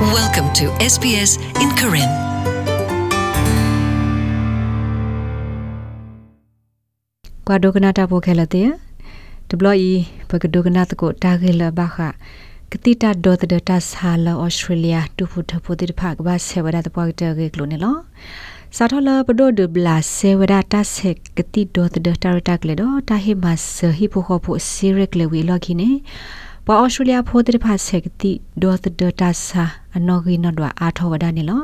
Welcome to SBS in Karen. ကွာဒိုကနာတာပိုခဲလတဲ့ဒဘလီပကဒိုကနာတကိုတာဂေလဘခကတိတာဒေါ်တဒတာဆာလာဩစတြေးလျတူဖူထဖိုတိဖကဘာဆေဝဒတပွားတဲ့ဂေကလိုနေလောစာထလပဒိုဒဘလာဆေဝဒတာဆက်ကတိဒေါ်တဒတာရတာကလေတော့တာဟိမတ်ဟိဖိုခဖိုစီရက်လေဝီလော်ခိနေ ပွာဩစတြေးလျဖိုတိဖဆက်ကတိဒေါ်တဒတာဆာအနော်ဂီနော်ဒွာအာထောဝဒနေလော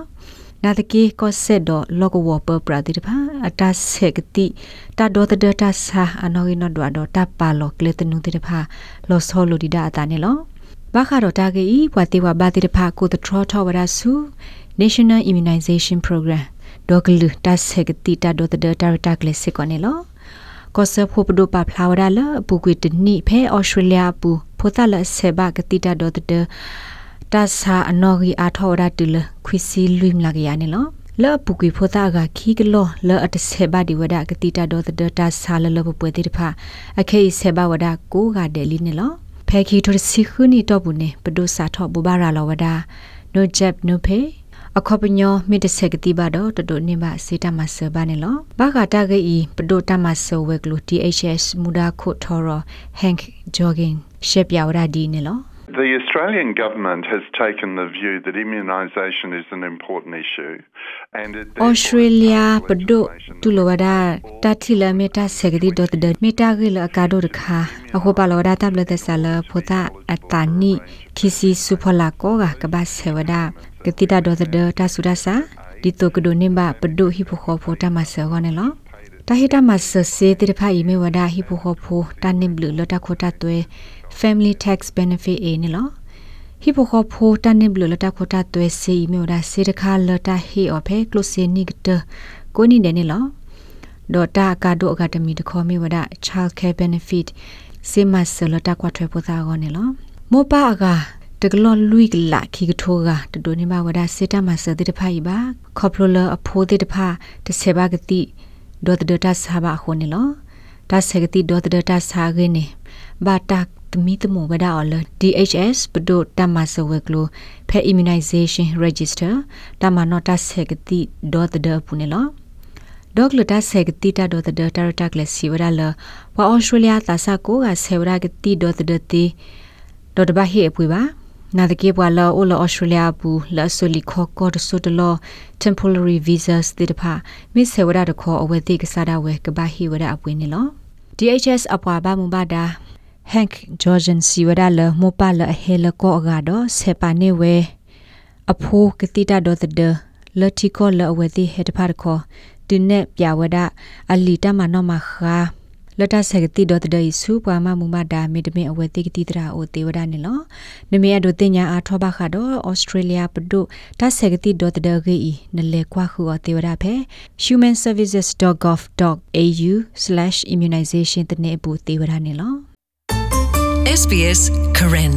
နာတကေကောဆက်ဒလောကဝပပရာတိတဖာအတဆက်ကတိတာဒေါ်တဒတာဆာအနော်ဂီနော်ဒွာတော့တပါလောကလေတနုတိတဖာလောဆောလိုဒီဒါအတာနေလောဘာခါတော့တာဂေဤဘဝတိဝဘာတိတဖာကိုတထရထဝရဆူ National Immunization Program ဒေါကလူတဆက်ကတိတာဒေါ်တဒတာရတာကလစစ်ကောနေလောကောဆဖို့ပဒိုပါဖလာဝရလပူကွေတနိဖဲဩစတြေးလျပူ ဖိုတလဆေဘကတိတာဒေါ်တဒတာဆာအနော်ဂီအာထောရတူလခွီစီလွိမလာကရနေလောလောပုကွေဖိုတာကခီကလောလောအတဆေဘဒီဝဒကတိတာဒေါ်တဒတာဆာလလပပွေတိတဖာအခေဆေဘဝဒကိုကဒဲလီနေလောဖဲခီထိုစီခုနီတော့ဘူးနေပဒုစာထောဘူဘာရာလောဝဒနိုဂျက်နိုဖေ အခေါပညောမိတဆက်ကတိပါတော့တတုနေပါစေတမဆဘာနေလောဘာကတာဂေဤပဒုတမဆဝဲကလူ THS မူဒါခုထော်ရဟန်ဂျောဂင်ရှက်ပြဝရဒီနေလော The Australian government has taken the view that immunisation is an important issue and it Australia ပဒုတူလဝဒတာတီလမီတာဆက်ကတိဒတ်ဒမီတာဂီလကာဒိုရခာအခုပါလဝဒတပ်လက်သဆလဖို တာအတနိခီစီစုဖလာကောကကဘာဆေဝဒကတိတာဒေါ်ဒတာဆူဒဆာဒီတိုကဒိုနိမပဒုဟိဖိုခေါဖိုတာမဆေဂောနေလောတာဟိတာမဆစေတိဖာဤမေဝဒဟိဖိုခေါဖိုတာနိဘလလတာခိုတာတွဲ family tax benefit a နေလောဟိဖိုခေါဖိုတာနိဘလလတာခိုတာတွဲစီမေဝဒစေတခါလတာဟိအဖေကလုစီနိကတကိုနိတဲ့နေလောဒေါ်တာကာဒိုအကဒမီတခေါ်မေဝဒ child care benefit စေမဆလတာကွာထွဲပိုသာကောနေလောမောပါအကတကလောလူိကလာခိကထိုးကတဒိုနေမဝဒစေတမဆတိတဖိုင်ပါခေါပလိုလအဖိုးတိတဖာတဆေဘဂတိ ဒေါ်တဒတာဆာဘာခုန်နေလောဒါဆေကတိဒေါ်တဒတာဆာဂင်းနေဘာတာတမီတမဝဒါအော်လ DHS ပဒိုတမဆဝဲကလိုဖဲ immunization register တမနောတာဆေကတိဒေါ်တဒပူနေလောဒေါကလတာဆေကတိတာဒေါ်တဒတာရတာကလစီဝဒါလဝါအော်စတြေးလျတာဆာကိုကဆေဝရာကတိဒေါ်တဒတိဒေါ်တဘဟိအပွေပါ နာတကေဘွာလောအိုလောဩစတြေးလျဘူးလာဆိုလီခေါကောတဆိုတလော temporary visas တိတဖာမစ်ဆေဝရတခေါ်အဝဲတိကစားတာဝဲကဘာဟီဝရအပွေနေလော DHS အပွားဘာမူဘာဒါ Hank Georgian Siwada le mopa le hele ko ga do sepa ne we apho kitita do the le ti ko le we ti he ta phar ko tine pya wada ali ta ma no ma kha လတ်တဆက်ကတိတော့တဲ့ဆူပွားမမူမဒါမေတမေအဝဲတိကတိတရာအိုတေဝဒနေလောနမေအဒိုတင်ညာအားထောဘခါတော့ဩစတြေးလျပဒုတဆက်ကတိတော့တဲ့ဂီနလေကွာခုအတေဝဒဖဲ humanservices.gov.au/immunization တနေပူတေဝဒနေလော SBS Karen